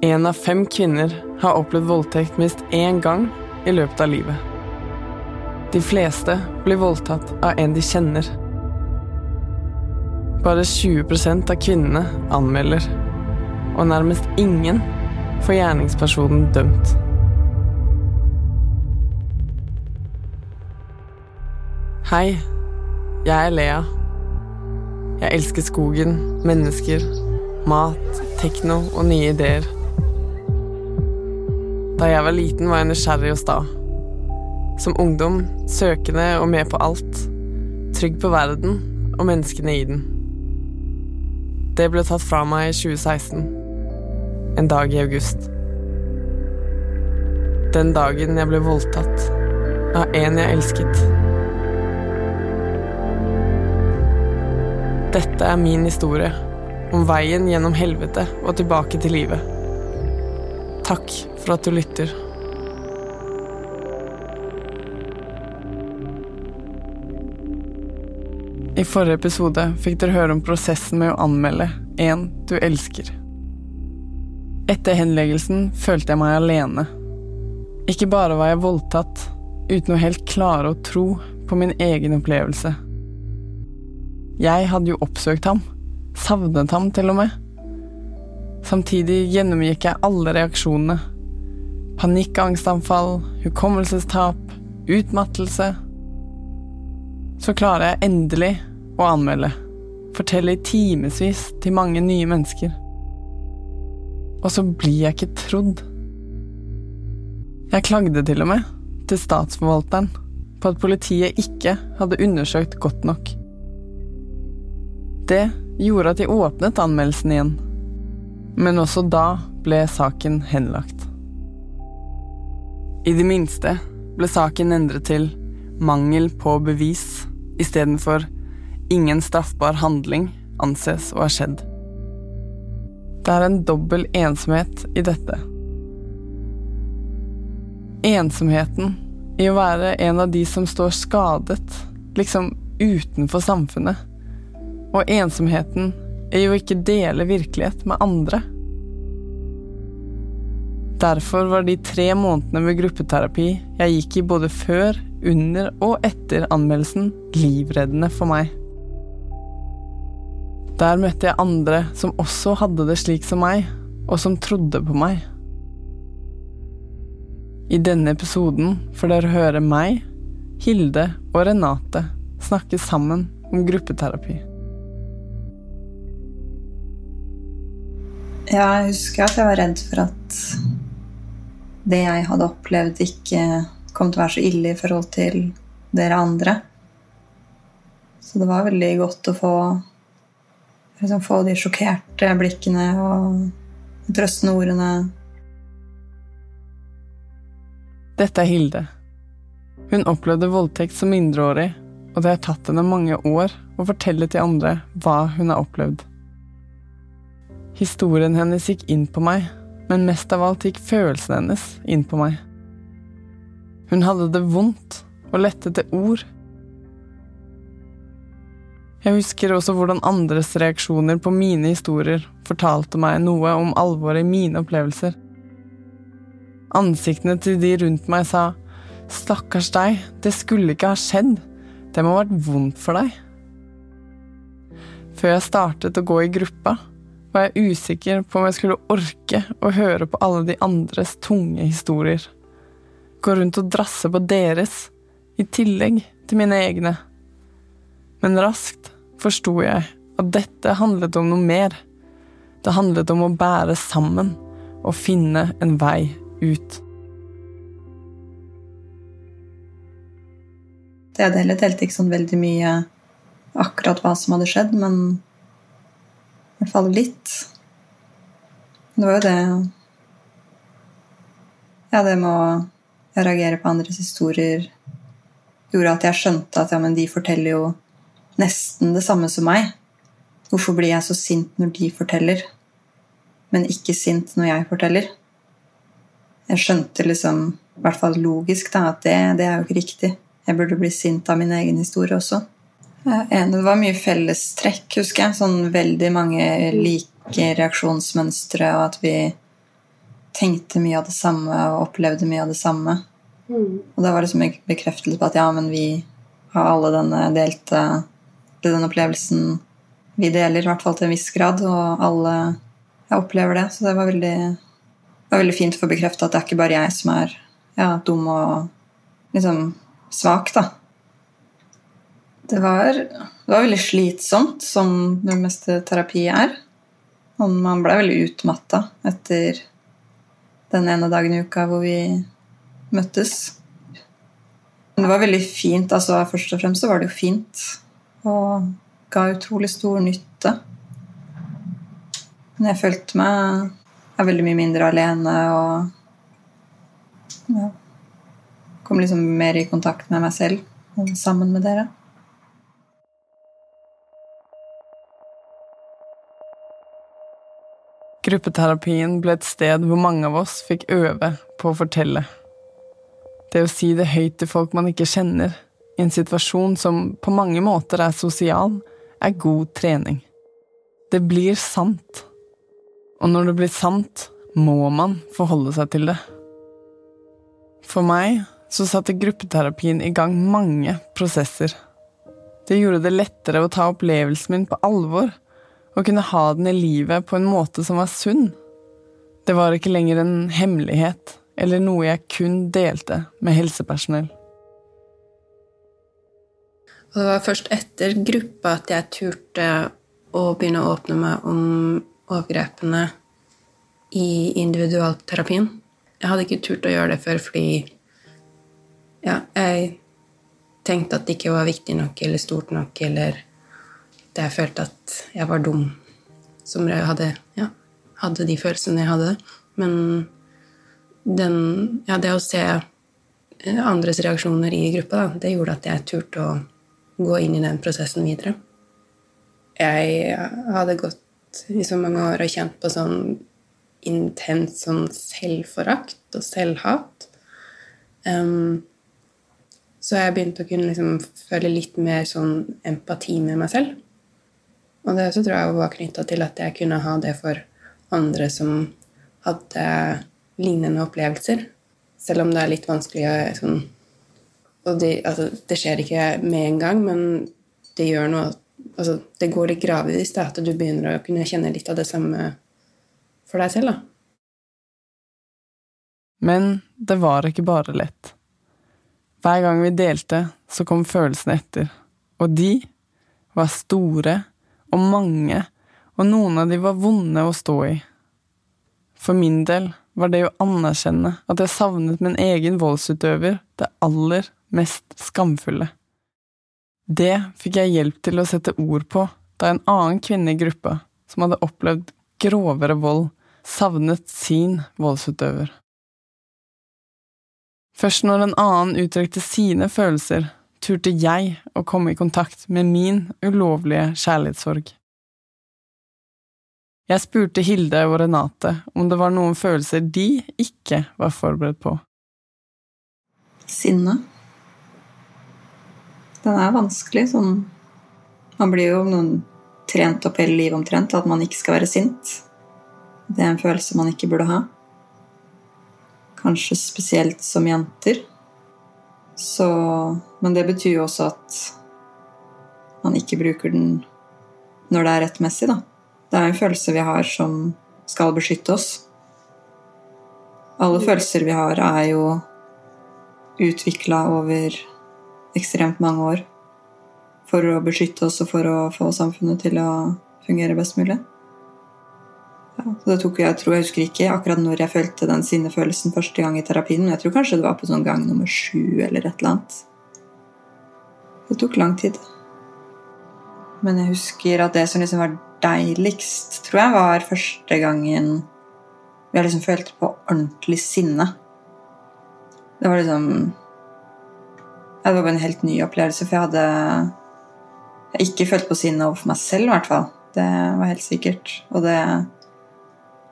Én av fem kvinner har opplevd voldtekt minst én gang i løpet av livet. De fleste blir voldtatt av en de kjenner. Bare 20% av kvinnene anmelder, og nærmest ingen får gjerningspersonen dømt. Hei, jeg er Lea. Jeg elsker skogen, mennesker, mat, tekno og nye ideer. Da jeg var liten, var jeg nysgjerrig og sta. Som ungdom søkende og med på alt. Trygg på verden og menneskene i den. Det ble tatt fra meg i 2016. En dag i august. Den dagen jeg ble voldtatt av en jeg elsket. Dette er min historie, om veien gjennom helvete og tilbake til livet. Takk for at du lytter. I forrige episode fikk dere høre om prosessen med å anmelde en du elsker. Etter henleggelsen følte jeg meg alene. Ikke bare var jeg voldtatt, uten å helt klare å tro på min egen opplevelse. Jeg hadde jo oppsøkt ham, savnet ham til og med. Samtidig gjennomgikk jeg alle reaksjonene. Panikkangstanfall, hukommelsestap, utmattelse. Så klarer jeg endelig å anmelde. Fortelle i timevis til mange nye mennesker. Og så blir jeg ikke trodd. Jeg klagde til og med til statsforvalteren på at politiet ikke hadde undersøkt godt nok. Det gjorde at de åpnet anmeldelsen igjen, men også da ble saken henlagt. I det minste ble saken endret til mangel på bevis istedenfor ingen straffbar handling anses å ha skjedd. Det er en dobbel ensomhet i dette. Ensomheten i å være en av de som står skadet, liksom utenfor samfunnet og ensomheten er jo ikke dele virkelighet med andre. Derfor var de tre månedene med gruppeterapi jeg gikk i både før, under og etter anmeldelsen, livreddende for meg. Der møtte jeg andre som også hadde det slik som meg, og som trodde på meg. I denne episoden får dere høre meg, Hilde og Renate snakke sammen om gruppeterapi. Jeg husker at jeg var redd for at det jeg hadde opplevd, ikke kom til å være så ille i forhold til dere andre. Så det var veldig godt å få, liksom, få de sjokkerte blikkene og trøstende ordene. Dette er Hilde. Hun opplevde voldtekt som mindreårig, og det har tatt henne mange år å fortelle til andre hva hun har opplevd. Historien hennes gikk inn på meg, men mest av alt gikk følelsen hennes inn på meg. Hun hadde det vondt og lette etter ord. Jeg husker også hvordan andres reaksjoner på mine historier fortalte meg noe om alvoret i mine opplevelser. Ansiktene til de rundt meg sa stakkars deg, det skulle ikke ha skjedd, det må ha vært vondt for deg. Før jeg startet å gå i gruppa, var jeg usikker på om jeg skulle orke å høre på alle de andres tunge historier. Gå rundt og drasse på deres, i tillegg til mine egne. Men raskt forsto jeg at dette handlet om noe mer. Det handlet om å bære sammen og finne en vei ut. Det hadde heller telt ikke sånn veldig mye akkurat hva som hadde skjedd, men hvert fall litt. Det var jo det Ja, det med å reagere på andres historier gjorde at jeg skjønte at ja, men de forteller jo nesten det samme som meg. Hvorfor blir jeg så sint når de forteller, men ikke sint når jeg forteller? Jeg skjønte liksom, i hvert fall logisk, da, at det, det er jo ikke riktig. Jeg burde bli sint av min egen historie også. Det var mye fellestrekk, husker jeg. Sånn veldig mange like reaksjonsmønstre, og at vi tenkte mye av det samme og opplevde mye av det samme. Mm. Og da var liksom en bekreftelse på at ja, men vi har alle denne delte den opplevelsen vi deler, i hvert fall til en viss grad, og alle jeg opplever det. Så det var veldig, det var veldig fint å få bekrefta at det er ikke bare jeg som er ja, dum og liksom svak, da. Det var, det var veldig slitsomt, som det meste terapi er. Og man ble veldig utmatta etter den ene dagen i uka hvor vi møttes. Men det var veldig fint. altså Først og fremst så var det jo fint. Og ga utrolig stor nytte. Men jeg følte meg jeg veldig mye mindre alene og ja, kom liksom mer i kontakt med meg selv og sammen med dere. Gruppeterapien ble et sted hvor mange av oss fikk øve på å fortelle. Det å si det høyt til folk man ikke kjenner, i en situasjon som på mange måter er sosial, er god trening. Det blir sant. Og når det blir sant, må man forholde seg til det. For meg så satte gruppeterapien i gang mange prosesser. Det gjorde det lettere å ta opplevelsen min på alvor å kunne ha den i livet på en måte som var sunn. Det var ikke lenger en hemmelighet eller noe jeg kun delte med helsepersonell. Og det var først etter gruppa at jeg turte å begynne å åpne meg om overgrepene i individualterapien. Jeg hadde ikke turt å gjøre det før fordi ja, jeg tenkte at det ikke var viktig nok eller stort nok, eller jeg følte at jeg var dum som jeg hadde, ja, hadde de følelsene jeg hadde. Men den, ja, det å se andres reaksjoner i gruppa, da, det gjorde at jeg turte å gå inn i den prosessen videre. Jeg hadde gått i så mange år og kjent på sånn intens sånn selvforakt og selvhat. Um, så jeg begynte å kunne liksom føle litt mer sånn empati med meg selv. Og det også tror jeg var knytta til at jeg kunne ha det for andre som hadde lignende opplevelser. Selv om det er litt vanskelig sånn, Og det, altså, det, skjer ikke med en gang, men det gjør noe altså, Det går litt gradvis at du begynner å kunne kjenne litt av det samme for deg selv. da. Men det var ikke bare lett. Hver gang vi delte, så kom følelsene etter, og de var store og mange, og noen av de var vonde å stå i. For min del var det å anerkjenne at jeg savnet min egen voldsutøver det aller mest skamfulle. Det fikk jeg hjelp til å sette ord på da en annen kvinne i gruppa, som hadde opplevd grovere vold, savnet sin voldsutøver. Først når en annen uttrykte sine følelser, turte jeg å komme i kontakt med min ulovlige kjærlighetssorg. Jeg spurte Hilde og Renate om det var noen følelser de ikke var forberedt på. Sinne. Den er vanskelig. Sånn Man blir jo noen trent opp hele livet omtrent at man ikke skal være sint. Det er en følelse man ikke burde ha. Kanskje spesielt som jenter. Så Men det betyr jo også at man ikke bruker den når det er rettmessig, da. Det er en følelse vi har som skal beskytte oss. Alle følelser vi har, er jo utvikla over ekstremt mange år for å beskytte oss og for å få samfunnet til å fungere best mulig. Ja, det tok, jeg, tror jeg husker ikke akkurat når jeg følte den sinnefølelsen første gang i terapien, men jeg tror kanskje det var på sånn gang nummer sju eller et eller annet. Det tok lang tid. Men jeg husker at det som liksom var deiligst, tror jeg, var første gangen jeg liksom følte på ordentlig sinne. Det var liksom ja, Det var en helt ny opplevelse, for jeg hadde jeg ikke følt på sinne overfor meg selv, i hvert fall. Det var helt sikkert. Og det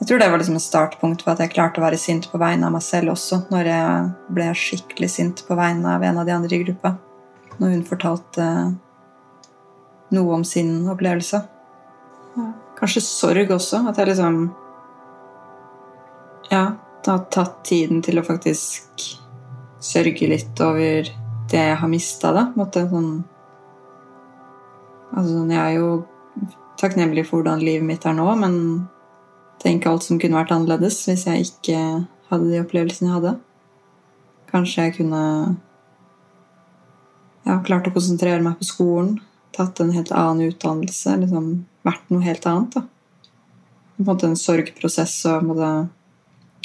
jeg tror det var liksom et startpunkt for at jeg klarte å være sint på vegne av meg selv også, når jeg ble skikkelig sint på vegne av en av de andre i gruppa. Når hun fortalte noe om sin opplevelse. Ja. Kanskje sorg også. At jeg liksom Ja. det har tatt tiden til å faktisk sørge litt over det jeg har mista, da. Måtte, sånn, altså, sånn, jeg er jo takknemlig for hvordan livet mitt er nå, men tenk alt som kunne vært annerledes hvis jeg ikke hadde de opplevelsene jeg hadde. Kanskje jeg kunne ja, klart å konsentrere meg på skolen, tatt en helt annen utdannelse, liksom vært noe helt annet. da. På en måte en sorgprosess og måtte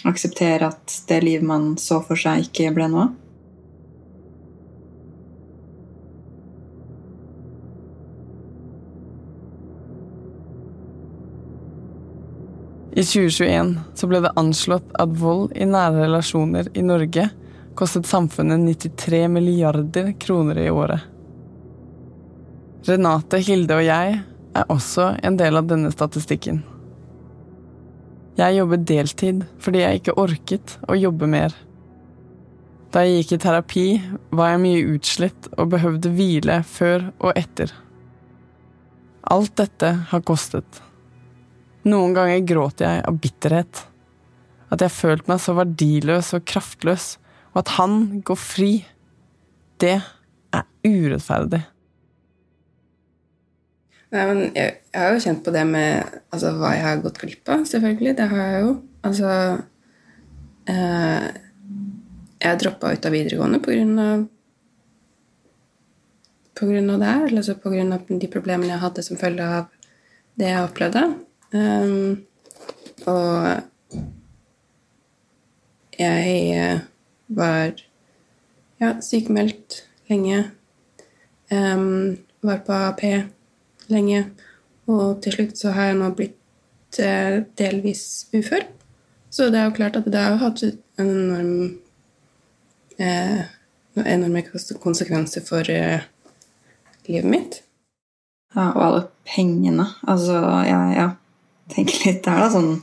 akseptere at det livet man så for seg, ikke ble noe av. I 2021 så ble det anslått at vold i nære relasjoner i Norge kostet samfunnet 93 milliarder kroner i året. Renate, Hilde og jeg er også en del av denne statistikken. Jeg jobber deltid fordi jeg ikke orket å jobbe mer. Da jeg gikk i terapi, var jeg mye utslitt og behøvde hvile før og etter. Alt dette har kostet. Noen ganger gråter jeg av bitterhet. At jeg har følt meg så verdiløs og kraftløs, og at han går fri. Det er urettferdig. Nei, men jeg, jeg, har jo kjent på det med altså, hva jeg har gått glipp av, selvfølgelig. Det har jeg jo. Altså eh, Jeg droppa ut av videregående på grunn av på grunn av det her, altså på grunn av de problemene jeg hadde som følge av det jeg opplevde. Um, og jeg eh, var ja, sykemeldt lenge. Um, var på AP lenge. Og til slutt så har jeg nå blitt eh, delvis ufør. Så det er jo klart at det har hatt en enorm eh, enorme konsekvenser for eh, livet mitt. Ja, og alle pengene. Altså, ja, ja, tenker litt der, da. Sånn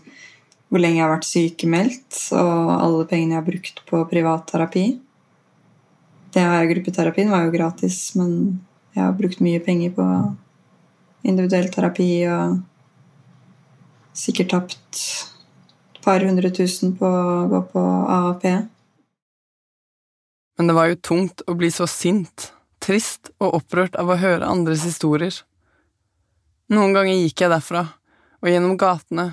hvor lenge jeg har vært sykemeldt, og alle pengene jeg har brukt på privatterapi. Det her gruppeterapien var jo gratis, men jeg har brukt mye penger på individuell terapi og sikkert tapt et par hundre tusen på å gå på AAP. Men det var jo tungt å bli så sint, trist og opprørt av å høre andres historier. Noen ganger gikk jeg derfra og gjennom gatene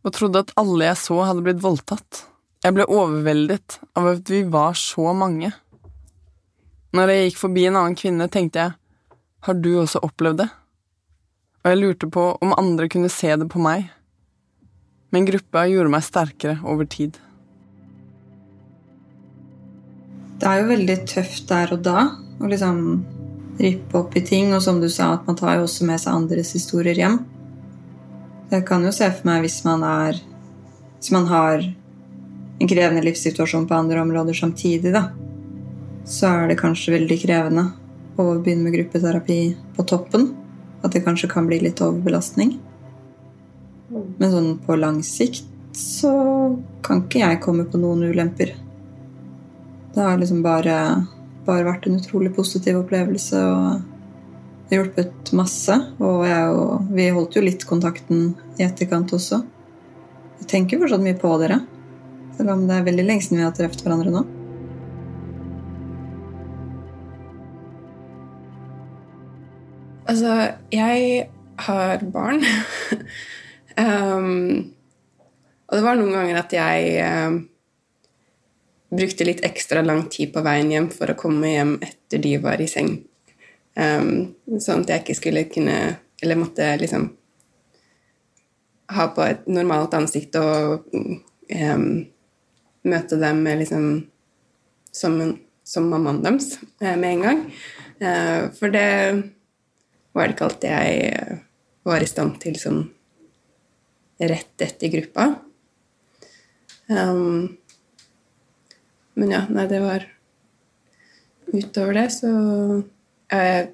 og trodde at alle jeg så, hadde blitt voldtatt. Jeg ble overveldet av at vi var så mange. Når jeg gikk forbi en annen kvinne, tenkte jeg, har du også opplevd det? og jeg lurte på om andre kunne se det på meg. Men gruppa gjorde meg sterkere over tid. Det er jo veldig tøft der og da å liksom rippe opp i ting, og som du sa, at man tar jo også med seg andres historier hjem. Jeg kan jo se for meg hvis man er Hvis man har en krevende livssituasjon på andre områder samtidig, da, så er det kanskje veldig krevende å begynne med gruppeterapi på toppen. At det kanskje kan bli litt overbelastning. Men sånn på lang sikt så kan ikke jeg komme på noen ulemper. Det har liksom bare, bare vært en utrolig positiv opplevelse og det har hjulpet masse. Og, og vi holdt jo litt kontakten i etterkant også. Jeg tenker fortsatt mye på dere, selv om det er veldig lenge siden vi har truffet hverandre nå. Altså, jeg har barn. um, og det var noen ganger at jeg um, brukte litt ekstra lang tid på veien hjem for å komme hjem etter de var i seng. Um, sånn at jeg ikke skulle kunne Eller måtte liksom ha på et normalt ansikt og um, møte dem liksom som, som mammaen deres uh, med en gang. Uh, for det var det ikke alltid jeg eh, var i stand til sånn rett etter gruppa. Um, men ja, nei, det var Utover det så Jeg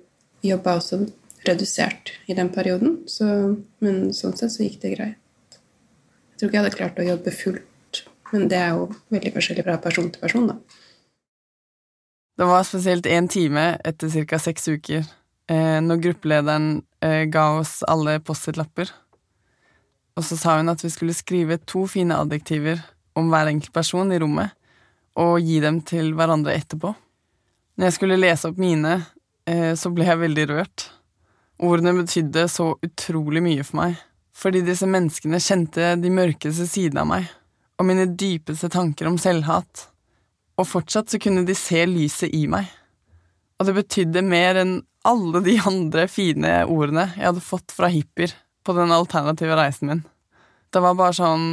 jobba også redusert i den perioden, så, men sånn sett så gikk det greit. Jeg tror ikke jeg hadde klart å jobbe fullt, men det er jo veldig forskjellig fra person til person, da. Det var spesielt én time etter ca. seks uker eh, når gruppelederen eh, ga oss alle Post-It-lapper. Og så sa hun at vi skulle skrive to fine adjektiver om hver enkelt person i rommet, og gi dem til hverandre etterpå. Når jeg skulle lese opp mine, eh, så ble jeg veldig rørt. Ordene betydde så utrolig mye for meg, fordi disse menneskene kjente de mørkeste sidene av meg, og mine dypeste tanker om selvhat. Og fortsatt så kunne de se lyset i meg. Og det betydde mer enn alle de andre fine ordene jeg hadde fått fra hippier på den alternative reisen min. Det var bare sånn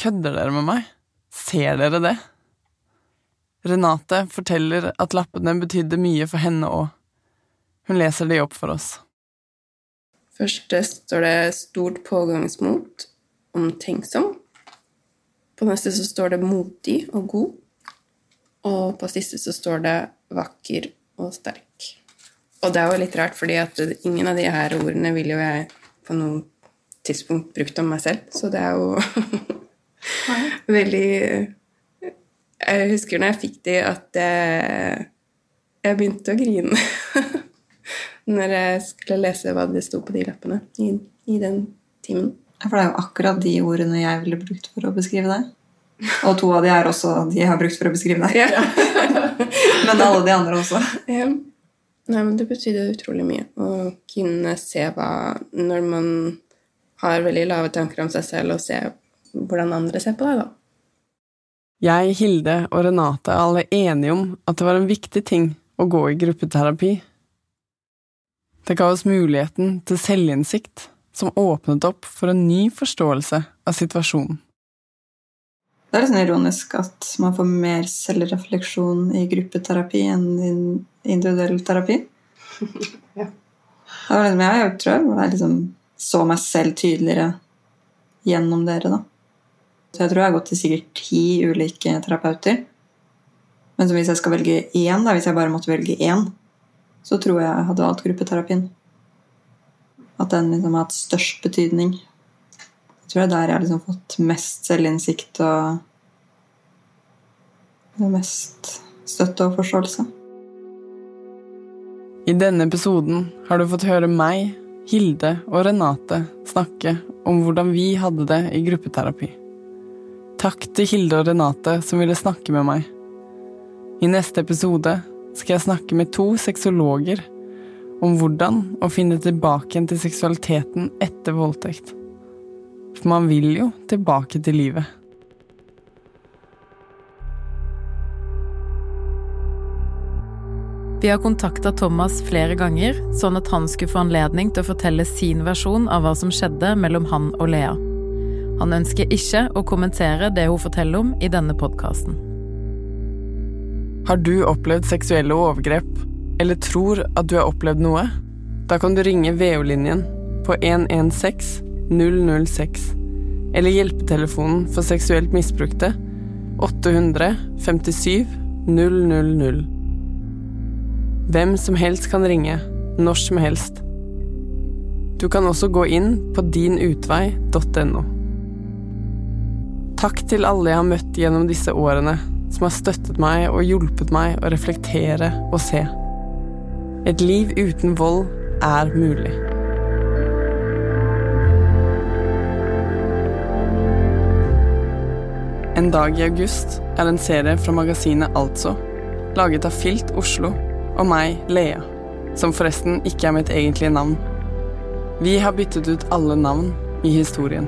Kødder dere med meg? Ser dere det? Renate forteller at lappene betydde mye for henne òg. Hun leser de opp for oss. Først står det 'stort pågangsmot', 'omtenksom'. På neste så står det 'modig' og 'god'. Og på siste så står det 'vakker' og 'sterk'. Og det er jo litt rart, fordi at ingen av de her ordene ville jo jeg på noe tidspunkt brukt om meg selv, så det er jo veldig Jeg husker når jeg fikk de, at jeg, jeg begynte å grine når jeg skulle lese hva det sto på de lappene i, i den timen. For det er jo akkurat de ordene jeg ville brukt for å beskrive deg. Og to av de er også de jeg har brukt for å beskrive deg. Ja. Men alle de andre også. Ja. Nei, men det betydde utrolig mye å kunne se hva Når man har veldig lave tanker om seg selv, og se hvordan andre ser på deg, da. Jeg, Hilde og Renate er alle enige om at det var en viktig ting å gå i gruppeterapi. Det ga oss muligheten til selvinnsikt, som åpnet opp for en ny forståelse av situasjonen. Det er litt sånn ironisk at man får mer selvrefleksjon i gruppeterapi enn i individuell terapi. Ja. Det liksom, jeg tror jeg, jeg liksom så meg selv tydeligere gjennom dere, da. Så jeg tror jeg har gått til sikkert ti ulike terapeuter. Men hvis jeg skal velge én, da, hvis jeg bare måtte velge én, så tror jeg jeg hadde valgt gruppeterapien. At den liksom har hatt størst betydning. Jeg tror det er der jeg har liksom fått mest selvinnsikt og mest støtte og forståelse. I denne episoden har du fått høre meg, Hilde og Renate snakke om hvordan vi hadde det i gruppeterapi. Takk til Hilde og Renate som ville snakke med meg. I neste episode skal jeg snakke med to sexologer om hvordan å finne tilbake igjen til seksualiteten etter voldtekt. For man vil jo tilbake til livet. Vi har kontakta Thomas flere ganger, sånn at han skulle få anledning til å fortelle sin versjon av hva som skjedde mellom han og Lea. Han ønsker ikke å kommentere det hun forteller om i denne podkasten. Har du opplevd seksuelle overgrep, eller tror at du har opplevd noe? Da kan du ringe VO-linjen på 116 006, eller hjelpetelefonen for seksuelt misbrukte 800 57 000. Hvem som helst kan ringe, når som helst. Du kan også gå inn på dinutvei.no. Takk til alle jeg har møtt gjennom disse årene, som har støttet meg og hjulpet meg å reflektere og se. Et liv uten vold er mulig. En dag i august er en serie fra magasinet Altså, laget av Filt Oslo og meg, Lea, som forresten ikke er mitt egentlige navn. Vi har byttet ut alle navn i historien.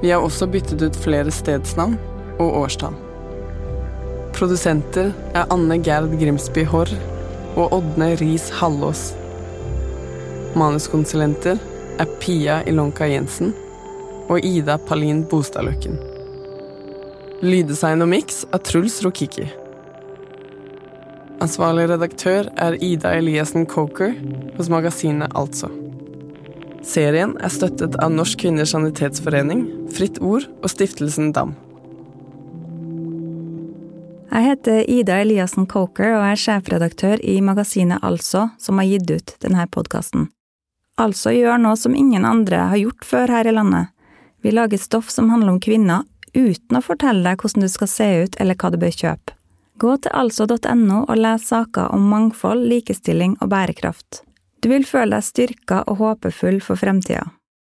Vi har også byttet ut flere stedsnavn og årstall. Produsenter er Anne Gerd Grimsby Haarr og Ådne Riis Hallås. Manuskonsulenter er Pia Ilonka Jensen og Ida Palin Bostadløkken. Lyddesign og miks er Truls Rokiki. Ansvarlig redaktør er Ida Eliassen Coker hos magasinet Altså. Serien er støttet av Norsk Kvinners Sanitetsforening, Fritt Ord og Stiftelsen DAM. Jeg heter Ida Eliassen Coker og er sjefredaktør i magasinet Altså, som har gitt ut denne podkasten. Altså gjør noe som ingen andre har gjort før her i landet. Vi lager stoff som handler om kvinner, uten å fortelle deg hvordan du skal se ut eller hva du bør kjøpe. Gå til altså.no og les saker om mangfold, likestilling og bærekraft. Du vil føle deg styrka og håpefull for fremtida.